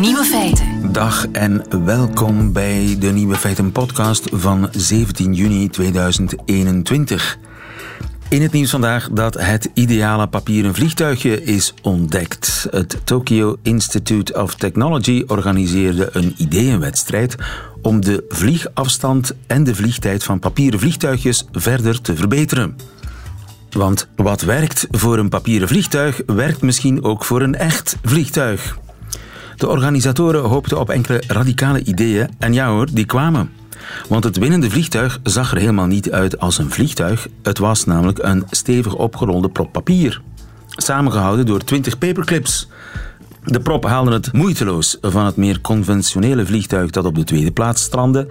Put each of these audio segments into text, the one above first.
Nieuwe feiten. Dag en welkom bij de Nieuwe Feiten podcast van 17 juni 2021. In het nieuws vandaag dat het ideale papieren vliegtuigje is ontdekt. Het Tokyo Institute of Technology organiseerde een ideeënwedstrijd om de vliegafstand en de vliegtijd van papieren vliegtuigjes verder te verbeteren. Want wat werkt voor een papieren vliegtuig, werkt misschien ook voor een echt vliegtuig. De organisatoren hoopten op enkele radicale ideeën en ja hoor, die kwamen. Want het winnende vliegtuig zag er helemaal niet uit als een vliegtuig. Het was namelijk een stevig opgerolde prop papier. Samengehouden door 20 paperclips. De prop haalde het moeiteloos van het meer conventionele vliegtuig dat op de tweede plaats strandde.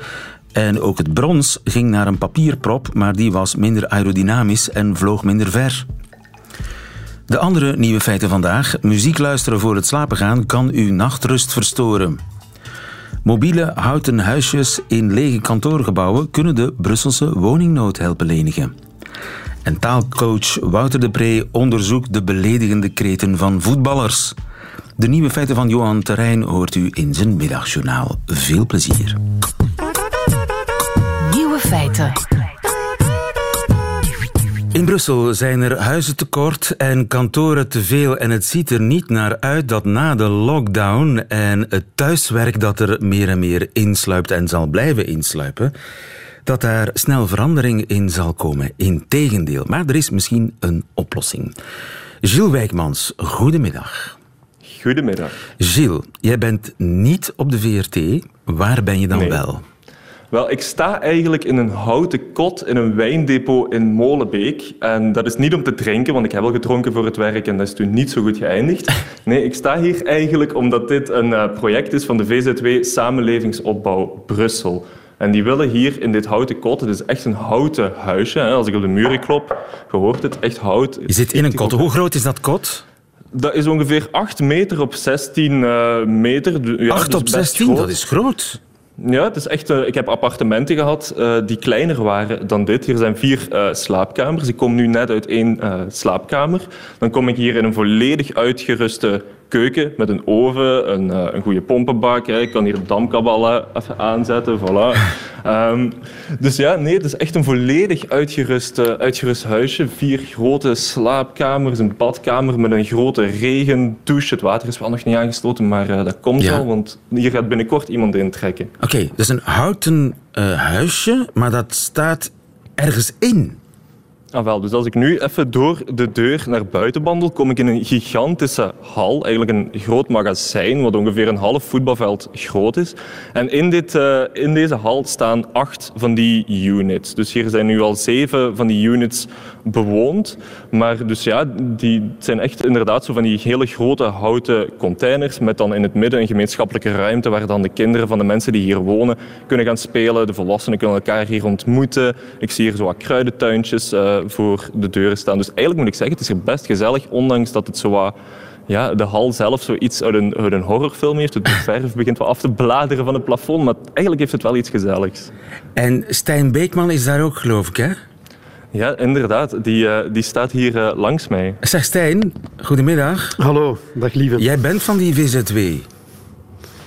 En ook het brons ging naar een papierprop, maar die was minder aerodynamisch en vloog minder ver. De andere nieuwe feiten vandaag. Muziek luisteren voor het slapen gaan kan uw nachtrust verstoren. Mobiele houten huisjes in lege kantoorgebouwen kunnen de Brusselse woningnood helpen lenigen. En taalcoach Wouter de Pre onderzoekt de beledigende kreten van voetballers. De nieuwe feiten van Johan Terrein hoort u in zijn middagjournaal. Veel plezier. Nieuwe feiten. In Brussel zijn er huizen tekort en kantoren te veel. En het ziet er niet naar uit dat na de lockdown en het thuiswerk dat er meer en meer insluipt en zal blijven insluipen, dat daar snel verandering in zal komen. Integendeel. Maar er is misschien een oplossing. Gilles Wijkmans, goedemiddag. Goedemiddag. Gilles, jij bent niet op de VRT. Waar ben je dan Nee. wel? Wel, ik sta eigenlijk in een houten kot in een wijndepot in Molenbeek. En dat is niet om te drinken, want ik heb al gedronken voor het werk en dat is toen niet zo goed geëindigd. Nee, ik sta hier eigenlijk omdat dit een eh, project is van de VZW Samenlevingsopbouw Brussel. En die willen hier in dit houten kot, het is echt een houten huisje. Hè. Als ik op de muren klop, je hoort het, echt hout. Je zit in een kot. Hoe groot is dat kot? Dat is ongeveer 8 meter op 16 eh, meter. Ja, 8 dus op best 16, groot. dat is groot. Ja, het is echt, eh, ik heb appartementen gehad eh, die kleiner waren dan dit. Hier zijn vier eh, slaapkamers. Ik kom nu net uit één slaapkamer. Dan kom ik hier in een volledig uitgeruste keuken met een oven, een, eh, een goede pompenbak. Hè. Ik kan hier damkabel even aanzetten. Voilà. Ehm, dus ja, nee, het is echt een volledig uitgerust, eh, uitgerust huisje. Vier grote slaapkamers, een badkamer met een grote regendouche. Het water is wel nog niet aangesloten, maar eh, dat komt Ja. wel, want hier gaat binnenkort iemand intrekken. Oké, dat is een houten huisje, maar dat staat ergens in. Ah, wel, dus als ik nu even door de deur naar buiten wandel, kom ik in een gigantische hal, eigenlijk een groot magazijn, wat ongeveer een half voetbalveld groot is. En in, dit, eh, in deze hal staan acht van die units. Dus hier zijn nu al zeven van die units bewoond. Maar dus ja, die zijn echt inderdaad zo van die hele grote houten containers met dan in het midden een gemeenschappelijke ruimte waar dan de kinderen van de mensen die hier wonen kunnen gaan spelen. De volwassenen kunnen elkaar hier ontmoeten. Ik zie hier zo wat kruidentuintjes eh, voor de deuren staan. Dus eigenlijk moet ik zeggen, het is hier best gezellig, ondanks dat het zo wat... Ja, de hal zelf zoiets uit een, uit een horrorfilm heeft. De verf begint wel af te bladeren van het plafond, maar eigenlijk heeft het wel iets gezelligs. En Stijn Beekman is daar ook, geloof ik, hè? Ja, inderdaad. Die, eh, die staat hier eh, langs mij. Zeg Stijn, goedemiddag. Hallo, dag lieve. Jij bent van die VZW,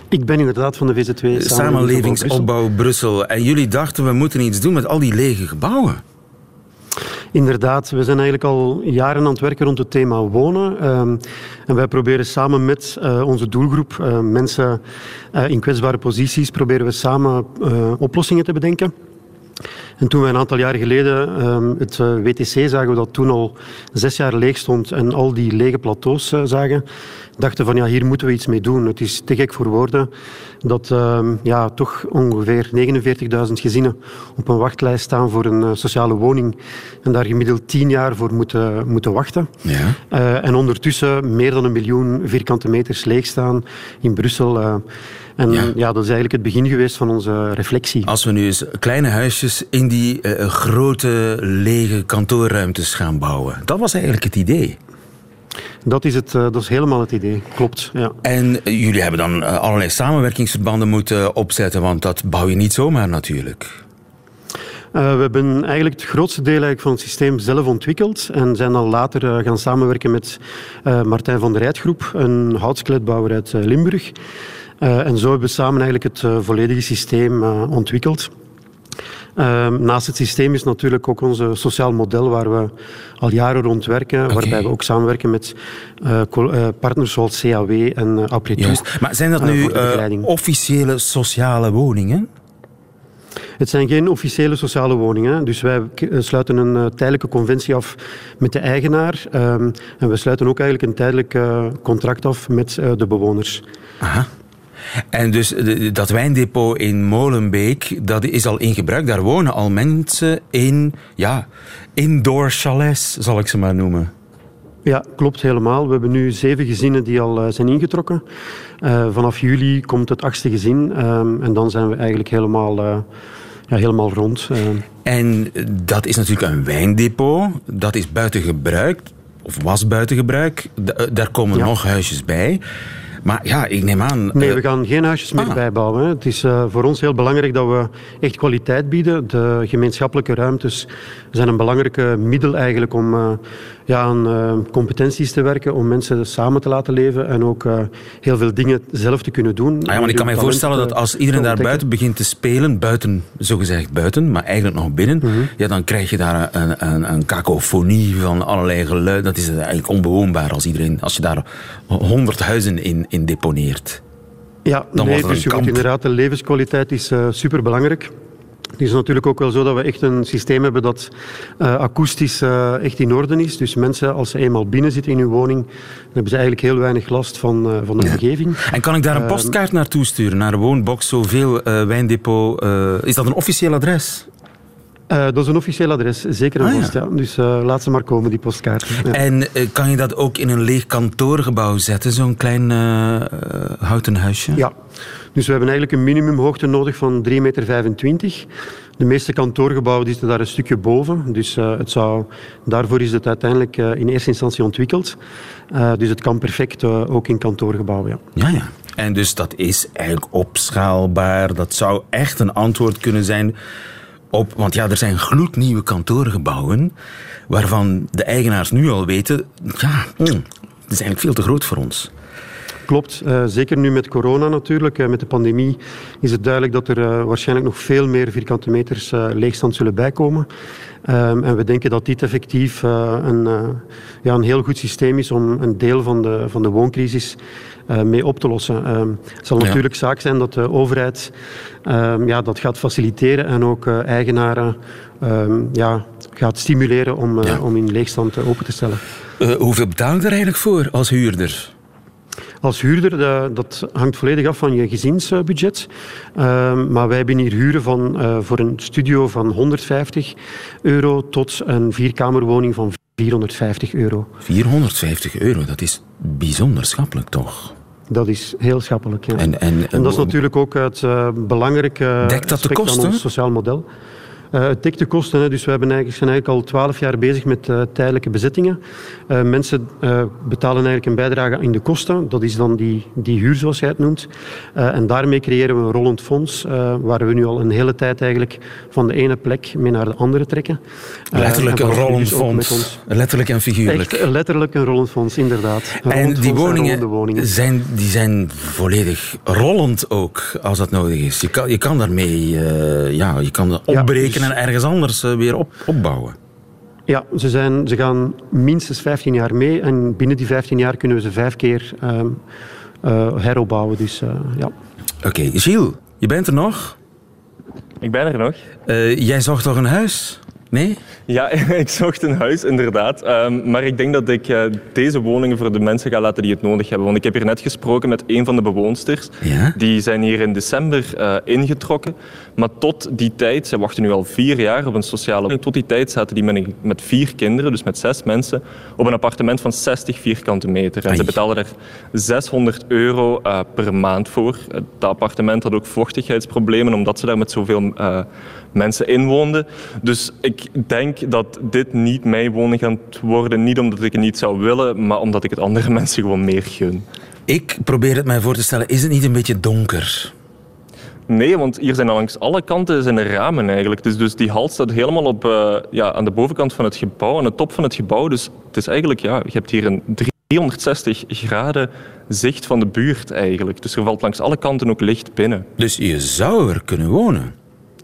Ik ben inderdaad van de VZ2 Samenlevingsopbouw Brussel. En jullie dachten, we moeten iets doen met al die lege gebouwen. Inderdaad, we zijn eigenlijk al jaren aan het werken rond het thema wonen. Ehm, en wij proberen samen met eh, onze doelgroep, eh, mensen eh, in kwetsbare posities, proberen we samen oplossingen te bedenken. En toen we een aantal jaren geleden ehm, het eh, WTC zagen, we dat toen al zes jaar leeg stond en al die lege plateaus eh, zagen, dachten van ja, hier moeten we iets mee doen. Het is te gek voor woorden dat ehm, ja, toch ongeveer 49.000 gezinnen op een wachtlijst staan voor een eh, sociale woning en daar gemiddeld tien jaar voor moeten, moeten wachten. Ja. En ondertussen meer dan een miljoen vierkante meters leeg staan in Brussel. Eh. en Ja. ja. dat is eigenlijk het begin geweest van onze reflectie. Als we nu eens kleine huisjes in die eh, grote lege kantoorruimtes gaan bouwen. Dat was eigenlijk het idee. Dat is, het, eh, dat is helemaal het idee, klopt. Ja. En eh, jullie hebben dan eh, allerlei samenwerkingsverbanden moeten opzetten, want dat bouw je niet zomaar natuurlijk. Eh, we hebben eigenlijk het grootste deel eigenlijk van het systeem zelf ontwikkeld en zijn dan later eh, gaan samenwerken met eh, Martijn van der Rijtgroep, een houtskeletbouwer uit eh, Limburg. En zo hebben we samen eigenlijk het volledige systeem ontwikkeld. Ehm, naast het systeem is natuurlijk ook ons sociaal model waar we al jaren rond werken, waarbij we ook samenwerken met uh, partners zoals CAW en uh, Maar zijn dat nu officiële sociale woningen? Het zijn geen officiële sociale woningen. Dus wij sluiten een tijdelijke conventie af met de eigenaar. Ehm, en we sluiten ook eigenlijk een tijdelijk contract af met de bewoners. Aha. En dus dat wijndepot in Molenbeek, dat is al in gebruik. Daar wonen al mensen in ja, indoor chalets, zal ik ze maar noemen. Ja, klopt helemaal. We hebben nu zeven gezinnen die al eh, zijn ingetrokken. Uh, vanaf juli komt het achtste gezin um, en dan zijn we eigenlijk helemaal, uh, ja, helemaal rond. En dat is natuurlijk een wijndepot. Dat is buiten gebruik, of was buiten gebruik. daar komen nog huisjes bij. Maar ja, ik neem aan... Nee, we gaan geen huisjes meer ah. bijbouwen. Het is uh, voor ons heel belangrijk dat we echt kwaliteit bieden. De gemeenschappelijke ruimtes zijn een belangrijke middel eigenlijk om uh, ja, aan competenties te werken, om mensen samen te laten leven en ook heel veel dingen zelf te kunnen doen. Ah ja, maar ik kan me voorstellen dat als iedereen daar buiten begint te spelen, buiten, zogezegd buiten, maar eigenlijk nog binnen, mhm. ja, dan krijg je daar een, een, een kakofonie van allerlei geluiden. Dat is eigenlijk onbewoonbaar als, iedereen, als je daar honderd huizen in in deponeert. Ja, dan nee, dus inderdaad, de levenskwaliteit is uh, superbelangrijk. Het is natuurlijk ook wel zo dat we echt een systeem hebben dat uh, akoestisch uh, echt in orde is. Dus mensen, als ze eenmaal binnen zitten in hun woning, dan hebben ze eigenlijk heel weinig last van, uh, van de ja. omgeving. En kan ik daar een ehm, postkaart naartoe sturen, naar woonbox, zoveel wijndepot? is dat een officieel adres? Uh, dat is een officieel adres, zeker een ah, post. Ja. Dus uh, laat ze maar komen, die postkaarten. Ja. En uh, kan je dat ook in een leeg kantoorgebouw zetten, zo'n klein houten huisje? Ja, dus we hebben eigenlijk een minimumhoogte nodig van 3,25 meter. De meeste kantoorgebouwen zitten daar een stukje boven. Dus het zou, daarvoor is het uiteindelijk in eerste instantie ontwikkeld. dus het kan perfect ook in kantoorgebouwen. Ja. ja, ja. En dus dat is eigenlijk opschaalbaar. Dat zou echt een antwoord kunnen zijn op, want ja, er zijn gloednieuwe kantoorgebouwen waarvan de eigenaars nu al weten, ja, het is eigenlijk veel te groot voor ons. Klopt, uh, zeker nu met corona natuurlijk, uh, met de pandemie, is het duidelijk dat er uh, waarschijnlijk nog veel meer vierkante meters leegstand zullen bijkomen. Um, en we denken dat dit effectief een, ja, een heel goed systeem is om een deel van de, van de wooncrisis uh, mee op te lossen. Uh, het zal natuurlijk zaak zijn dat de overheid uh, ja, dat gaat faciliteren en ook eigenaren ehm, ja, gaat stimuleren om, ja. om in leegstand open te stellen. hoeveel betaal je er eigenlijk voor als huurder? Als huurder, dat, dat hangt volledig af van je gezinsbudget. Ehm, maar wij hebben hier huren van, voor een studio van 150 euro tot een vierkamerwoning van 450 euro. 450 euro, dat is bijzonder schappelijk toch? Dat is heel schappelijk. Ja. En, en, en, dat is natuurlijk ook het uh, belangrijke Dekt dat de kosten? van ons sociaal model. Uh, het dekt de kosten. Hè. Dus we hebben eigenlijk, zijn eigenlijk al twaalf jaar bezig met uh, tijdelijke bezittingen. Uh, mensen betalen eigenlijk een bijdrage in de kosten. Dat is dan die, die huur, zoals jij het noemt. en daarmee creëren we een rollend fonds, waar we nu al een hele tijd eigenlijk van de ene plek mee naar de andere trekken. Letterlijk een rollend dus fonds. Letterlijk en figuurlijk. Echt, letterlijk een rollend fonds, inderdaad. en die woningen, woningen, Zijn, die zijn volledig rollend ook, als dat nodig is. Je kan, je kan daarmee ja, je kan opbreken en ergens anders eh, weer op, opbouwen. Ja, ze, zijn, ze gaan minstens 15 jaar mee en binnen die 15 jaar kunnen we ze vijf keer uh, uh, heropbouwen. Dus, uh, ja. Oké, okay. Gilles, je bent er nog? Ik ben er nog. jij zocht toch een huis? Nee? Ja, ik zocht een huis, inderdaad. Um, maar ik denk dat ik uh, deze woningen voor de mensen ga laten die het nodig hebben. Want ik heb hier net gesproken met een van de bewoonsters. Ja? Die zijn hier in december uh, ingetrokken. Maar tot die tijd, zij wachten nu al vier jaar op een sociale... Tot die tijd zaten die met, met vier kinderen, dus met zes mensen, op een appartement van 60 vierkante meter. En Ai. ze betalen er 600 euro uh, per maand voor. Het appartement had ook vochtigheidsproblemen, omdat ze daar met zoveel mensen inwoonden. Dus ik denk dat dit niet mijn woning gaat worden. Niet omdat ik het niet zou willen, maar omdat ik het andere mensen gewoon meer gun. Ik probeer het mij voor te stellen. Is het niet een beetje donker? Nee, want hier zijn langs alle kanten zijn er ramen eigenlijk. Dus, dus die hal staat helemaal op, uh, ja, aan de bovenkant van het gebouw, aan de top van het gebouw. Dus het is eigenlijk, ja, je hebt hier een drie 360 graden zicht van de buurt eigenlijk. Dus er valt langs alle kanten ook licht binnen. Dus je zou er kunnen wonen?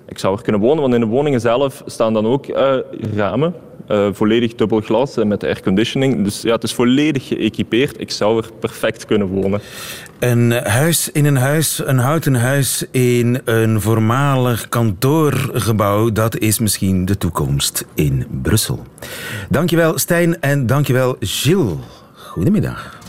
Ik zou er kunnen wonen, want in de woningen zelf staan dan ook uh, ramen. Uh, volledig dubbel glas en met airconditioning. Dus ja, het is volledig geëquipeerd. Ik zou er perfect kunnen wonen. Een huis in een huis, een houten huis in een voormalig kantoorgebouw, dat is misschien de toekomst in Brussel. Dankjewel Stijn en dankjewel Gilles. Goedemiddag.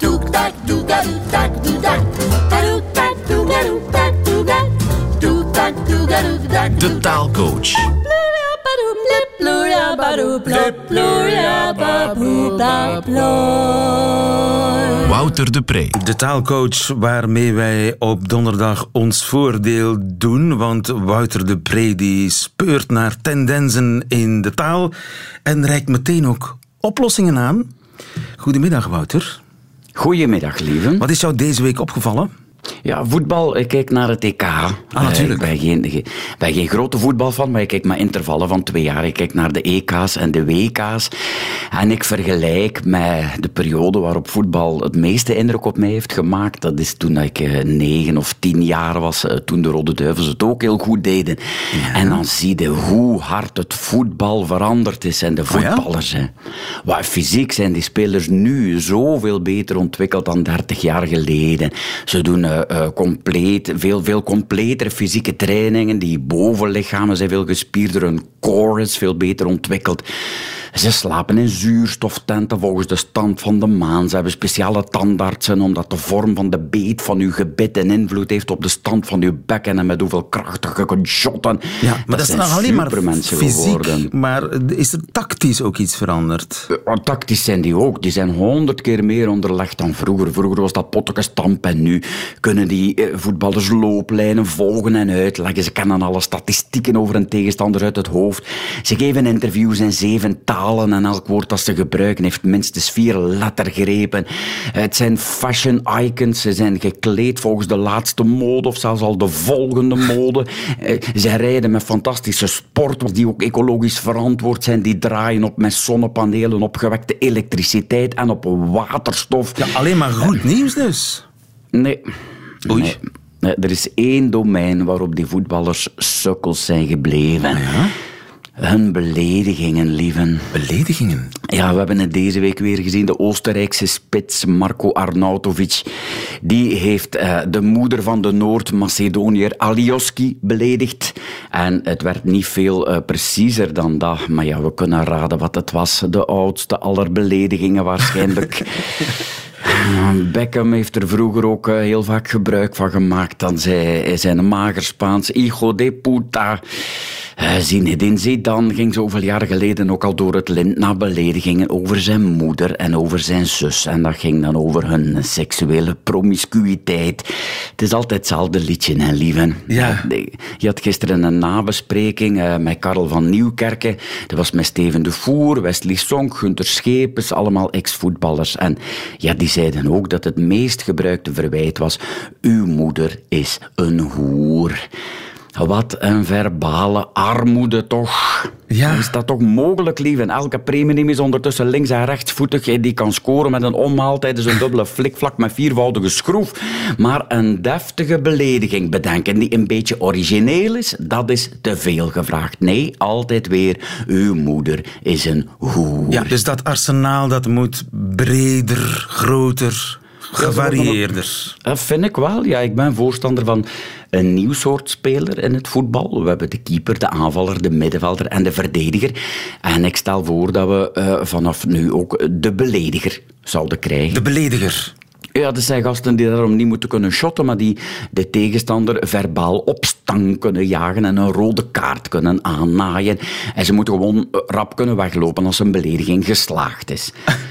De taalcoach. Wouter de Pre. De taalcoach waarmee wij op donderdag ons voordeel doen. Want Wouter de Pre die speurt naar tendensen in de taal en reikt meteen ook oplossingen aan. Goedemiddag, Wouter. Goedemiddag, lieve. Wat is jou deze week opgevallen? Ja, voetbal. Ik kijk naar het EK. Ah, natuurlijk. Ik ben geen, ben geen grote voetbalfan, maar ik kijk maar intervallen van twee jaar. Ik kijk naar de EK's en de WK's. En ik vergelijk met de periode waarop voetbal het meeste indruk op mij heeft gemaakt. Dat is toen ik eh, negen of tien jaar was, eh, toen de Rode Duivels het ook heel goed deden. En dan zie je hoe hard het voetbal veranderd is en de oh voetballers. Oh Wat fysiek zijn die spelers nu zoveel beter ontwikkeld dan 30 jaar geleden. Ze doen uh, uh, compleet, veel, veel completere fysieke trainingen. Die bovenlichamen zijn veel gespierder, hun core is veel beter ontwikkeld. Ze slapen in zuurstoftenten volgens de stand van de maan. Ze hebben speciale tandartsen omdat de vorm van de beet van uw gebit een invloed heeft op de stand van uw bekken en met hoeveel krachtige kunt shotten. Ja, maar dat, dat is nog alleen maar fysiek, geworden. Maar is er tactisch ook iets veranderd? Uh, tactisch zijn die ook. Die zijn honderd keer meer onderlegd dan vroeger. Vroeger was dat pottekenstamp en nu kunnen die uh, voetballers looplijnen volgen en uitleggen. Ze kennen alle statistieken over een tegenstander uit het hoofd. Ze geven interviews in zeven talen en elk woord dat ze gebruiken heeft minstens vier lettergrepen. Het zijn fashion icons, ze zijn gekleed volgens de laatste mode of zelfs al de volgende mode. Eh, ze rijden met fantastische sportwagens die ook ecologisch verantwoord zijn, die draaien op met zonnepanelen, op gewekte elektriciteit en op waterstof. Ja, alleen maar goed nieuws dus. Nee. Oei. Nee. Er is één domein waarop die voetballers sukkels zijn gebleven. Ja? Hun beledigingen, lieven. Beledigingen? Ja, we hebben het deze week weer gezien. De Oostenrijkse spits Marko Arnautovic. Die heeft uh, de moeder van de Noord-Macedoniër Alioski beledigd. En het werd niet veel uh, preciezer dan dat. Maar ja, we kunnen raden wat het was. De oudste aller beledigingen waarschijnlijk. Beckham heeft er vroeger ook uh, heel vaak gebruik van gemaakt. Dan zei zijn mager Spaans, hijo de puta. Uh, Zinedine Zidane ging zoveel jaar geleden ook al door het lint na beledigingen over zijn moeder en over zijn zus. En dat ging dan over hun seksuele promiscuïteit. Het is altijd hetzelfde liedje, hè, lieven. Ja. Je had gisteren een nabespreking uh, met Karel van Nieuwkerken. Dat was met Steven de Voer, Wesley Song, Gunter Schepens, allemaal ex-voetballers. En ja, die zeiden ook dat het meest gebruikte verwijt was... Uw moeder is een hoer. Wat een verbale armoede toch. Ja. Is dat toch mogelijk, lief? En elke premium is ondertussen links- en rechtsvoetig. Die kan scoren met een omhaal tijdens een dubbele flikvlak met viervoudige schroef. Maar een deftige belediging bedenken die een beetje origineel is, dat is te veel gevraagd. Nee, altijd weer, uw moeder is een hoer. Ja, dus dat arsenaal dat moet breder, groter, gevarieerder. Dat vind ik wel. Ja, ik ben voorstander van een nieuw soort speler in het voetbal. We hebben de keeper, de aanvaller, de middenvelder en de verdediger. En ik stel voor dat we uh, vanaf nu ook de belediger zouden krijgen. De belediger? Ja, dat zijn gasten die daarom niet moeten kunnen shotten, maar die de tegenstander verbaal op stang kunnen jagen en een rode kaart kunnen aannaaien. En ze moeten gewoon rap kunnen weglopen als een belediging geslaagd is.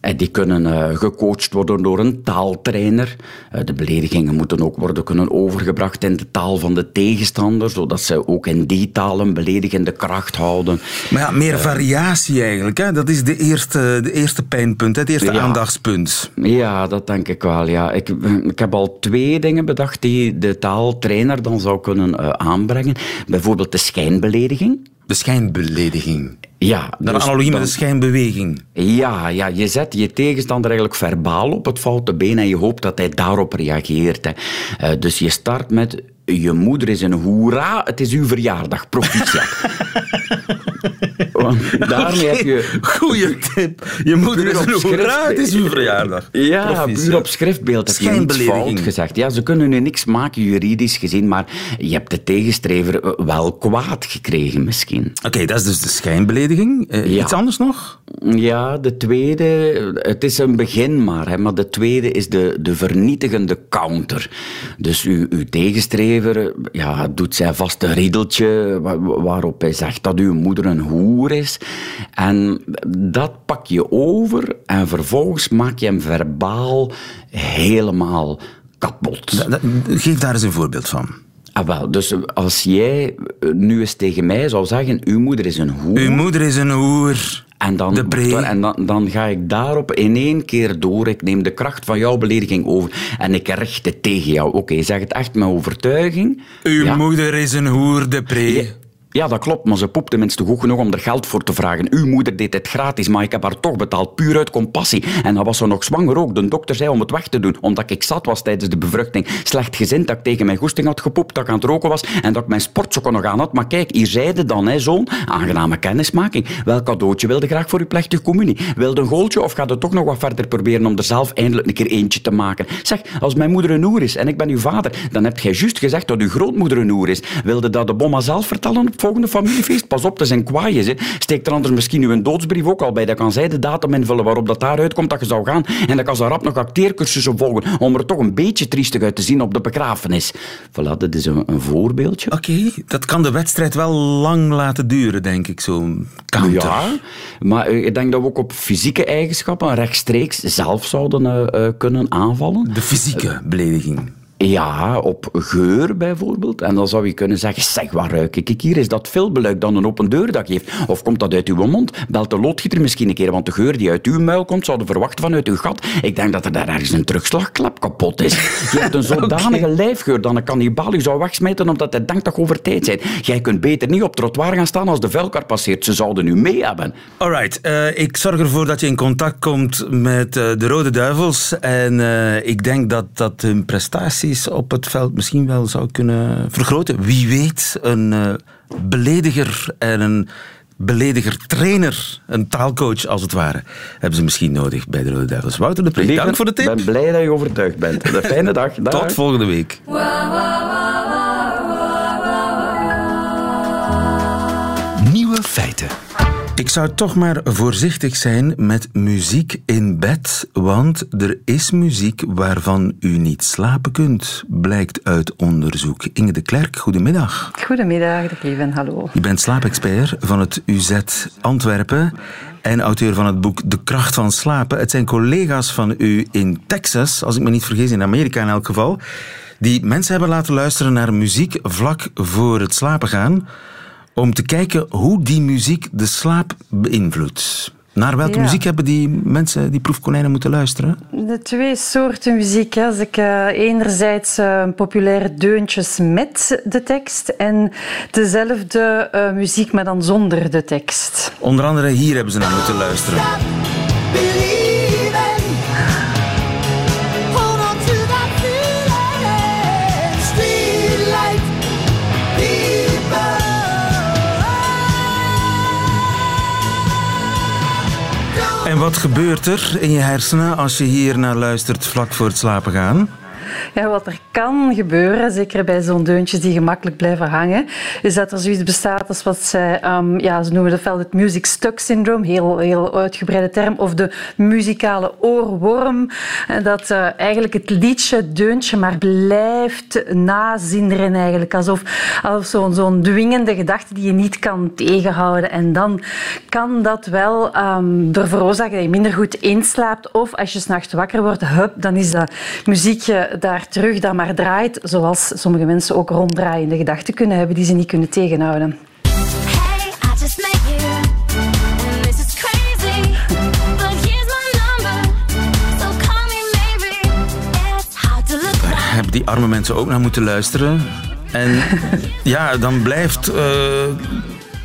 En die kunnen uh, gecoacht worden door een taaltrainer. Uh, de beledigingen moeten ook worden kunnen overgebracht in de taal van de tegenstander, zodat ze ook in die taal een beledigende kracht houden. Maar ja, meer uh, variatie eigenlijk. Hè? Dat is de eerste, de eerste pijnpunt, het eerste ja, aandachtspunt. Ja, dat denk ik wel. Ja. Ik, ik heb al twee dingen bedacht die de taaltrainer dan zou kunnen aanbrengen. Bijvoorbeeld de schijnbelediging. De schijnbelediging. Ja, dus analogie met de schijnbeweging. Ja, ja, je zet je tegenstander eigenlijk verbaal op het foute been en je hoopt dat hij daarop reageert. Hè. Eh, dus je start met... Je moeder is een hoera, het is uw verjaardag. Proficiat. Want daarmee heb je... Goeie tip. Je moeder is hoera, het is uw verjaardag. Ja, Proficiat. puur op schriftbeeld heb je niets fout gezegd. Ja, ze kunnen nu niks maken juridisch gezien, maar je hebt de tegenstrever eh, wel kwaad gekregen misschien. Oké, dat is dus de schijnbelediging. Eh, Ja. Iets anders nog? Ja, de tweede, het is een begin maar, hè, maar de tweede is de, de vernietigende counter. Dus uw, uw tegenstrever ja, doet zijn vast een riedeltje wa- waarop hij zegt dat uw moeder een hoer is. En dat pak je over en vervolgens maak je hem verbaal helemaal kapot. Geef daar eens een voorbeeld van. Ah, wel, dus als jij eh, nu eens tegen mij zou zeggen, uw moeder is een hoer... Uw moeder is een hoer. En, dan, De pre. en dan, dan ga ik daarop in één keer door. Ik neem de kracht van jouw belediging over en ik richt het tegen jou. Oké, zeg het echt met overtuiging. Uw ja. moeder is een hoer, de pre. Ja, dat klopt, maar ze poept tenminste goed genoeg om er geld voor te vragen. Uw moeder deed het gratis, maar ik heb haar toch betaald, puur uit compassie. En dan was ze nog zwanger ook. De dokter zei om het weg te doen, omdat ik zat was tijdens de bevruchting. Slecht gezind dat ik tegen mijn goesting had gepoept, dat ik aan het roken was en dat ik mijn sportsokken nog aan had. Maar kijk, hier zeide dan, hè, zoon, aangename kennismaking. Welk cadeautje wilde graag voor uw plechtige communie? Wilde een goaltje of gaat het toch nog wat verder proberen om er zelf eindelijk een keer eentje te maken? Zeg, als mijn moeder een hoer is en ik ben uw vader, dan hebt jij juist gezegd dat uw grootmoeder een hoer is. Wilde dat de bomma zelf vertellen volgende familiefeest? Pas op, is een kwaaies. Hè. Steek er anders misschien uw doodsbrief ook al bij. Dan kan zij de datum invullen waarop dat daaruit komt dat je zou gaan. En dan kan ze rap nog acteercursussen volgen om er toch een beetje triestig uit te zien op de begrafenis. Voilà, dit is een, een voorbeeldje. Oké, dat kan de wedstrijd wel lang laten duren, denk ik, zo'n counter. Ja, maar eh, ik denk dat we ook op fysieke eigenschappen rechtstreeks zelf zouden eh, eh, kunnen aanvallen. De fysieke belediging. Ja, op geur bijvoorbeeld. En dan zou je kunnen zeggen, zeg, waar ruik ik hier? Is dat veel beluik dan een open deur dat geeft? Of komt dat uit uw mond? Belt de loodgieter misschien een keer, want de geur die uit uw muil komt, zouden verwachten vanuit uw gat. Ik denk dat er daar ergens een terugslagklep kapot is. Je hebt een zodanige lijfgeur dat een kannibaal u zou wegsmijten omdat hij denkt dat je over tijd bent. Jij kunt beter niet op trottoir gaan staan als de vuilkar passeert. Ze zouden u mee hebben. Alright, eh, ik zorg ervoor dat je in contact komt met eh, de Rode Duivels. En eh, ik denk dat dat hun prestaties op het veld misschien wel zou kunnen vergroten. Wie weet, een eh, belediger en een belediger trainer, een taalcoach als het ware, hebben ze misschien nodig bij de Rode Duivels. Wouter de Pre, Lieve, dank voor de Ik tip. ben blij dat je overtuigd bent. Een fijne dag. Dag. Tot volgende week. Nieuwe feiten. Ik zou toch maar voorzichtig zijn met muziek in bed, want er is muziek waarvan u niet slapen kunt, blijkt uit onderzoek. Inge de Klerk, goedemiddag. Goedemiddag, dag lieven, hallo. Je bent slaapexpert van het UZ Antwerpen en auteur van het boek De Kracht van Slapen. Het zijn collega's van u in Texas, als ik me niet vergis, in Amerika in elk geval, die mensen hebben laten luisteren naar muziek vlak voor het slapen gaan, om te kijken hoe die muziek de slaap beïnvloedt. Naar welke Ja. muziek hebben die mensen, die proefkonijnen, moeten luisteren? De twee soorten muziek. hè. Als ik eh, enerzijds eh, populaire deuntjes met de tekst en dezelfde eh, muziek, maar dan zonder de tekst. Onder andere hier hebben ze naar moeten luisteren. En wat gebeurt er in je hersenen als je hier naar luistert vlak voor het slapen gaan? Ja, wat er kan gebeuren, zeker bij zo'n deuntjes die gemakkelijk blijven hangen, is dat er zoiets bestaat als wat zij, ehm, ja, ze noemen dat wel het music stuck syndroom, heel, heel uitgebreide term, of de muzikale oorworm. En dat eh, eigenlijk het liedje, het deuntje, maar blijft nazinderen eigenlijk, alsof, alsof zo'n zo'n dwingende gedachte die je niet kan tegenhouden. En dan kan dat wel ehm er veroorzaken dat je minder goed inslaapt, of als je s'nachts wakker wordt, hup, dan is dat muziekje daar terug dat maar draait, zoals sommige mensen ook ronddraaiende gedachten kunnen hebben die ze niet kunnen tegenhouden. Hey, I just met you. And this is crazy. But here's my number. So call me maybe. It's hard to look back. Hebben die arme mensen ook naar moeten luisteren? En ja, dan blijft eh,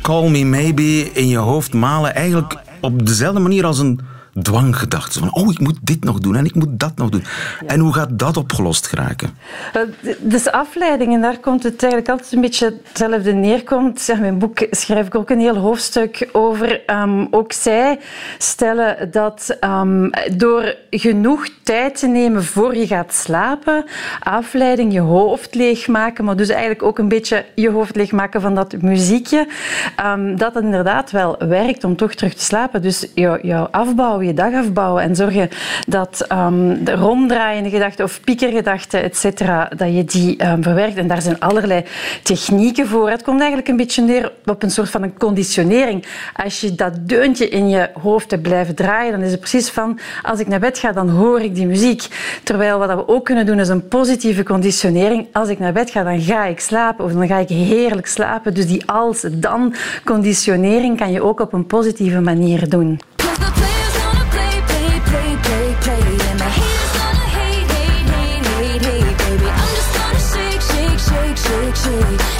Call Me Maybe in je hoofd malen eigenlijk op dezelfde manier als een dwanggedachte. Van, oh, ik moet dit nog doen en ik moet dat nog doen. En hoe gaat dat opgelost geraken? Eh, Dus afleiding, en daar komt het eigenlijk altijd een beetje hetzelfde neerkomt. In mijn boek schrijf ik ook een heel hoofdstuk over. Ehm, ook zij stellen dat ehm, door genoeg tijd te nemen voor je gaat slapen, afleiding, je hoofd leegmaken, maar dus eigenlijk ook een beetje je hoofd leegmaken van dat muziekje, ehm, dat het inderdaad wel werkt om toch terug te slapen. Dus jou- jouw afbouwen, je dag afbouwen en zorgen dat ehm, de ronddraaiende gedachten of piekergedachten, et cetera, dat je die ehm, verwerkt. En daar zijn allerlei technieken voor. Het komt eigenlijk een beetje neer op een soort van een conditionering. Als je dat deuntje in je hoofd hebt blijven draaien, dan is het precies van, als ik naar bed ga, dan hoor ik die muziek. Terwijl wat we ook kunnen doen, is een positieve conditionering. Als ik naar bed ga, dan ga ik slapen of dan ga ik heerlijk slapen. Dus die als-dan conditionering kan je ook op een positieve manier doen. sweet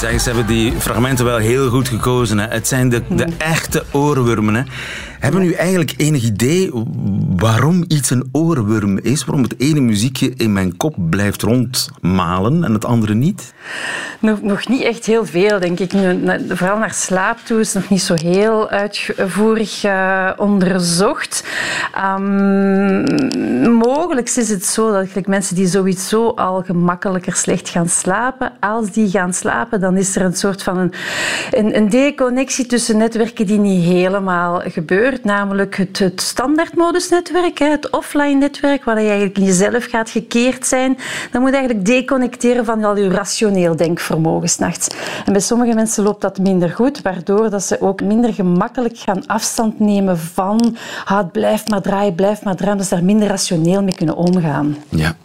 moet zeggen, ze hebben die fragmenten wel heel goed gekozen. Hè. Het zijn de, de echte oorwormen. Hè. Hebben u eigenlijk enig idee waarom iets een oorworm is? Waarom het ene muziekje in mijn kop blijft rondmalen en het andere niet? Nog, nog niet echt heel veel, denk ik. Vooral naar slaap toe is nog niet zo heel uitvoerig eh, onderzocht. Ehm, mogelijk is het zo dat mensen die sowieso al gemakkelijker slecht gaan slapen, als die gaan slapen, dan is er een soort van een, een, een deconnectie tussen netwerken die niet helemaal gebeurt. Namelijk het, het standaardmodusnetwerk, het offline-netwerk, waar je eigenlijk in jezelf gaat gekeerd zijn. Dan moet je eigenlijk deconnecteren van al je rationeel denkvermogen s'nachts. En bij sommige mensen loopt dat minder goed, waardoor dat ze ook minder gemakkelijk gaan afstand nemen van ah, het blijft maar draaien, blijft maar draaien, ze daar minder rationeel mee kunnen omgaan. Ja.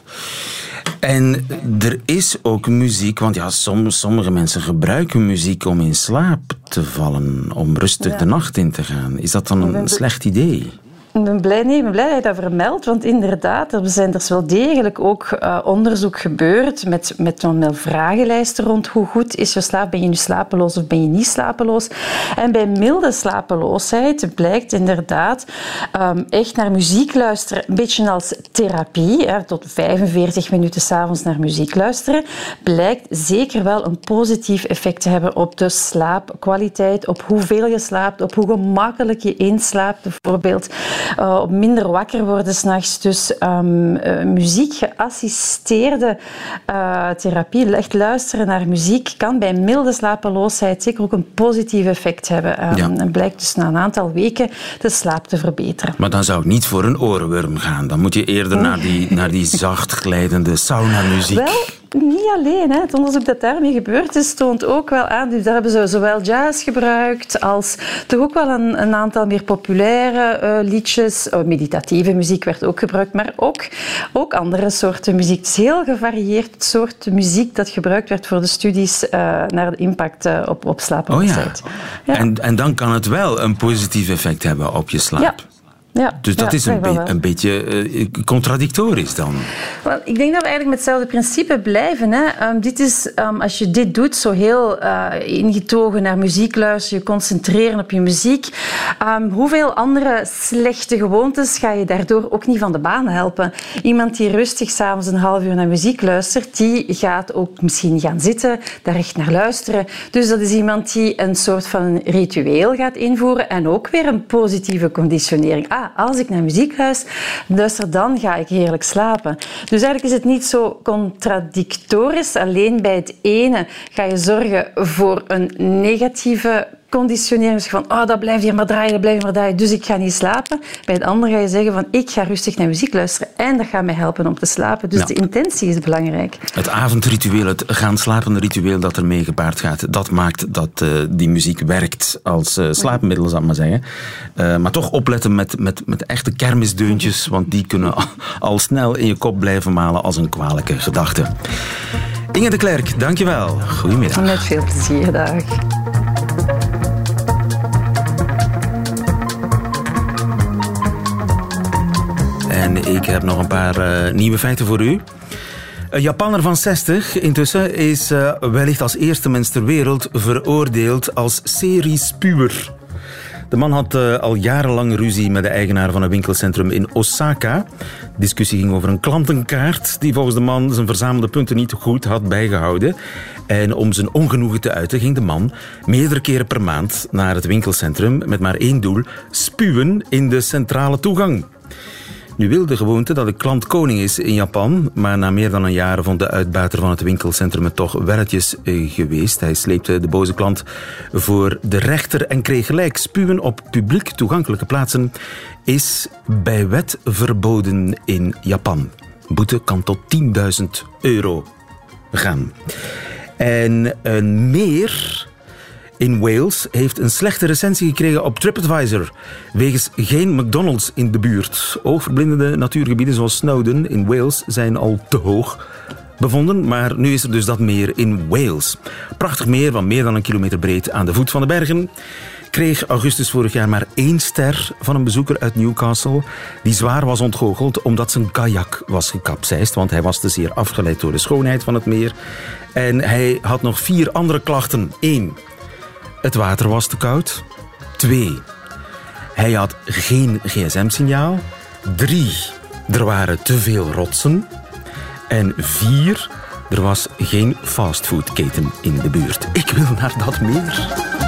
En er is ook muziek, want ja, som- sommige mensen gebruiken muziek om in slaap te vallen, om rustig de nacht in te gaan. Is dat dan een slecht idee? Ik ben blij, nee, dat je dat vermeldt, want inderdaad, er zijn er is wel degelijk ook eh, onderzoek gebeurd met, met vragenlijsten rond hoe goed is je slaap. Ben je nu slapeloos of ben je niet slapeloos? En bij milde slapeloosheid blijkt inderdaad ehm, echt naar muziek luisteren, een beetje als therapie, hè, tot 45 minuten s'avonds naar muziek luisteren, blijkt zeker wel een positief effect te hebben op de slaapkwaliteit, op hoeveel je slaapt, op hoe gemakkelijk je inslaapt bijvoorbeeld. Eh, op minder wakker worden s'nachts. Dus eh, muziek geassisteerde eh, therapie, echt luisteren naar muziek, kan bij milde slapeloosheid zeker ook een positief effect hebben. Ja. En blijkt dus na een aantal weken de slaap te verbeteren. Maar dan zou ik niet voor een oorworm gaan. Dan moet je eerder naar die, naar die zacht glijdende sauna-muziek. Wel, niet alleen. Hè. Het onderzoek dat daarmee gebeurd is, toont ook wel aan. Dus daar hebben ze zowel jazz gebruikt als toch ook wel een, een aantal meer populaire eh, liedjes. Oh, meditatieve muziek werd ook gebruikt, maar ook, ook andere soorten muziek. Het is heel gevarieerd het soort muziek dat gebruikt werd voor de studies eh, naar de impact eh, op, op Oh ja. En, en dan kan het wel een positief effect hebben op je slaap. Ja. Ja, Dus dat ja, is een, be- een beetje eh, contradictorisch dan. Wel, ik denk dat we eigenlijk met hetzelfde principe blijven. Hè. Ehm, dit is, ehm, als je dit doet, zo heel eh, ingetogen naar muziek luisteren, je concentreren op je muziek, ehm, hoeveel andere slechte gewoontes ga je daardoor ook niet van de baan helpen? Iemand die rustig s'avonds een half uur naar muziek luistert, die gaat ook misschien gaan zitten, daar echt naar luisteren. Dus dat is iemand die een soort van ritueel gaat invoeren en ook weer een positieve conditionering. Ah, als ik naar muziek luister, luister, dan ga ik heerlijk slapen. Dus eigenlijk is het niet zo contradictorisch. Alleen bij het ene ga je zorgen voor een negatieve conditionering. Dus van, oh, dat blijft hier maar draaien, dat blijft hier maar draaien, dus ik ga niet slapen. Bij het andere ga je zeggen van, ik ga rustig naar muziek luisteren en dat gaat mij helpen om te slapen. Dus Ja. de intentie is belangrijk. Het avondritueel, het gaan slapen ritueel dat ermee gepaard gaat, dat maakt dat eh, die muziek werkt als eh, slaapmiddel, zal ik maar zeggen. Eh, maar toch opletten met, met, met echte kermisdeuntjes, want die kunnen al, al snel in je kop blijven malen als een kwalijke gedachte. Inge de Klerk, dankjewel. Goedemiddag. Met veel plezier, dag. En ik heb nog een paar eh, nieuwe feiten voor u. Een Japanner van 60 intussen is uh, wellicht als eerste mens ter wereld veroordeeld als seriespuwer. De man had uh, al jarenlang ruzie met de eigenaar van een winkelcentrum in Osaka. De discussie ging over een klantenkaart die volgens de man zijn verzamelde punten niet goed had bijgehouden. En om zijn ongenoegen te uiten ging de man meerdere keren per maand naar het winkelcentrum met maar één doel: spuwen in de centrale toegang. Nu wil de gewoonte dat de klant koning is in Japan, maar na meer dan een jaar vond de uitbuiter van het winkelcentrum het toch welletjes eh, geweest. Hij sleepte de boze klant voor de rechter en kreeg gelijk. Spuwen op publiek toegankelijke plaatsen is bij wet verboden in Japan. Boete kan tot 10.000 euro gaan. En een meer in Wales heeft een slechte recensie gekregen op TripAdvisor. Wegens geen McDonald's in de buurt. Oogverblindende natuurgebieden zoals Snowdon in Wales zijn al te hoog bevonden, maar nu is er dus dat meer in Wales. Prachtig meer van meer dan een kilometer breed aan de voet van de bergen. Kreeg augustus vorig jaar maar één ster van een bezoeker uit Newcastle, die zwaar was ontgoocheld omdat zijn kajak was gekapseist, want hij was te zeer afgeleid door de schoonheid van het meer. En hij had nog vier andere klachten. Eén, het water was te koud. Twee, hij had geen gsm-signaal. Drie, er waren te veel rotsen. En vier, er was geen fastfoodketen in de buurt. Ik wil naar dat meer.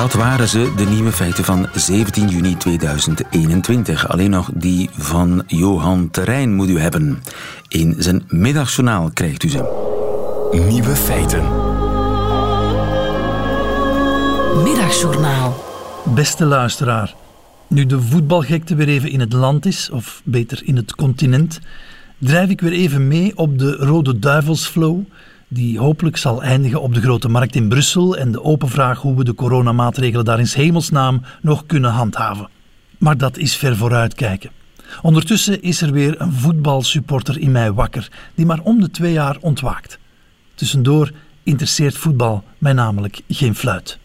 Dat waren ze, de nieuwe feiten van 17 juni 2021. Alleen nog die van Johan Terrein moet u hebben. In zijn middagjournaal krijgt u ze. Nieuwe feiten. Middagjournaal. Beste luisteraar, nu de voetbalgekte weer even in het land is, of beter in het continent, drijf ik weer even mee op de Rode Duivelsflow die hopelijk zal eindigen op de grote markt in Brussel en de open vraag hoe we de coronamaatregelen daar in hemelsnaam nog kunnen handhaven. Maar dat is ver vooruitkijken. Ondertussen is er weer een voetbalsupporter in mij wakker, die maar om de twee jaar ontwaakt. Tussendoor interesseert voetbal mij namelijk geen fluit.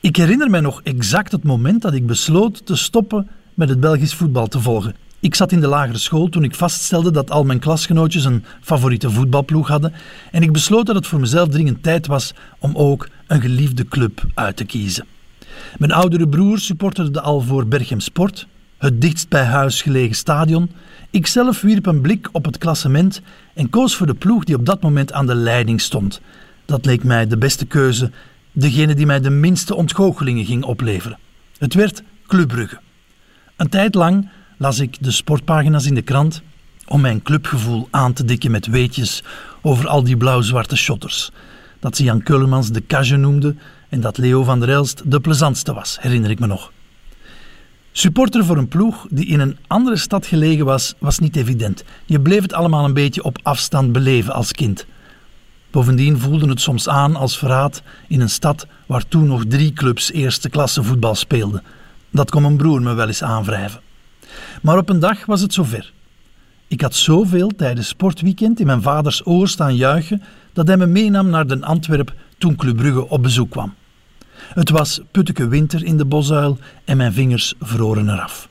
Ik herinner mij nog exact het moment dat ik besloot te stoppen met het Belgisch voetbal te volgen. Ik zat in de lagere school toen ik vaststelde dat al mijn klasgenootjes een favoriete voetbalploeg hadden en ik besloot dat het voor mezelf dringend tijd was om ook een geliefde club uit te kiezen. Mijn oudere broer supporterde al voor Berchem Sport, het dichtst bij huis gelegen stadion. Ikzelf wierp een blik op het klassement en koos voor de ploeg die op dat moment aan de leiding stond. Dat leek mij de beste keuze, degene die mij de minste ontgoochelingen ging opleveren. Het werd Club Brugge. Een tijd lang las ik de sportpagina's in de krant om mijn clubgevoel aan te dikken met weetjes over al die blauw-zwarte shotters. Dat ze Jan Keulemans de Cage noemde en dat Leo van der Elst de plezantste was, herinner ik me nog. Supporter voor een ploeg die in een andere stad gelegen was, was niet evident. Je bleef het allemaal een beetje op afstand beleven als kind. Bovendien voelde het soms aan als verraad in een stad waar toen nog drie clubs eerste klasse voetbal speelden. Dat kon mijn broer me wel eens aanwrijven. Maar op een dag was het zover. Ik had zoveel tijdens sportweekend in mijn vaders oor staan juichen dat hij me meenam naar Den Antwerp toen Club Brugge op bezoek kwam. Het was putteke winter in de bosuil en mijn vingers vroren eraf.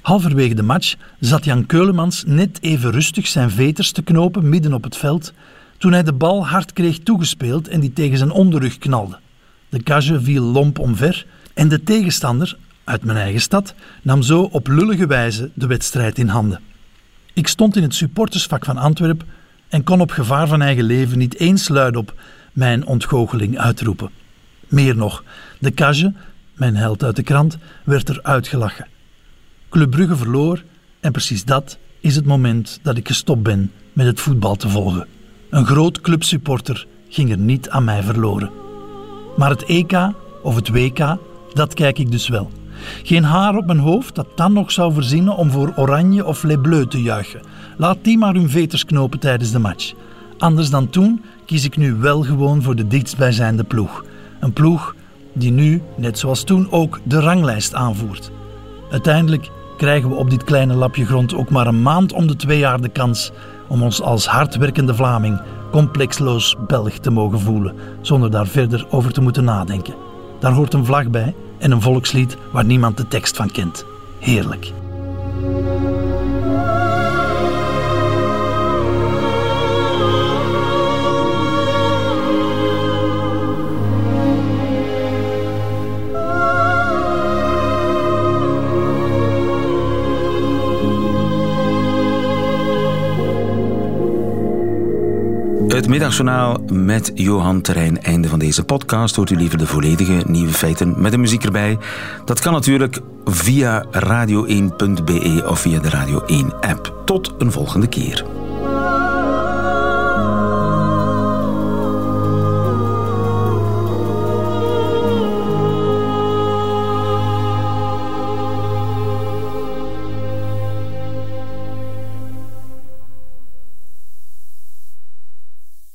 Halverwege de match zat Jan Keulemans net even rustig zijn veters te knopen midden op het veld toen hij de bal hard kreeg toegespeeld en die tegen zijn onderrug knalde. De cage viel lomp omver en de tegenstander, uit mijn eigen stad, nam zo op lullige wijze de wedstrijd in handen. Ik stond in het supportersvak van Antwerp en kon op gevaar van eigen leven niet eens luidop mijn ontgoocheling uitroepen. Meer nog, de Cage, mijn held uit de krant, werd er uitgelachen. Club Brugge verloor en precies dat is het moment dat ik gestopt ben met het voetbal te volgen. Een groot clubsupporter ging er niet aan mij verloren. Maar het EK of het WK, dat kijk ik dus wel. Geen haar op mijn hoofd dat dan nog zou verzinnen om voor Oranje of Les Bleus te juichen. Laat die maar hun veters knopen tijdens de match. Anders dan toen kies ik nu wel gewoon voor de dichtstbijzijnde ploeg. Een ploeg die nu, net zoals toen, ook de ranglijst aanvoert. Uiteindelijk krijgen we op dit kleine lapje grond ook maar een maand om de twee jaar de kans om ons als hardwerkende Vlaming complexloos Belg te mogen voelen, zonder daar verder over te moeten nadenken. Daar hoort een vlag bij en een volkslied waar niemand de tekst van kent. Heerlijk. Het middagjournaal met Johan Terrein. Einde van deze podcast. Hoort u liever de volledige nieuwe feiten met de muziek erbij? Dat kan natuurlijk via radio1.be of via de Radio 1 app. Tot een volgende keer.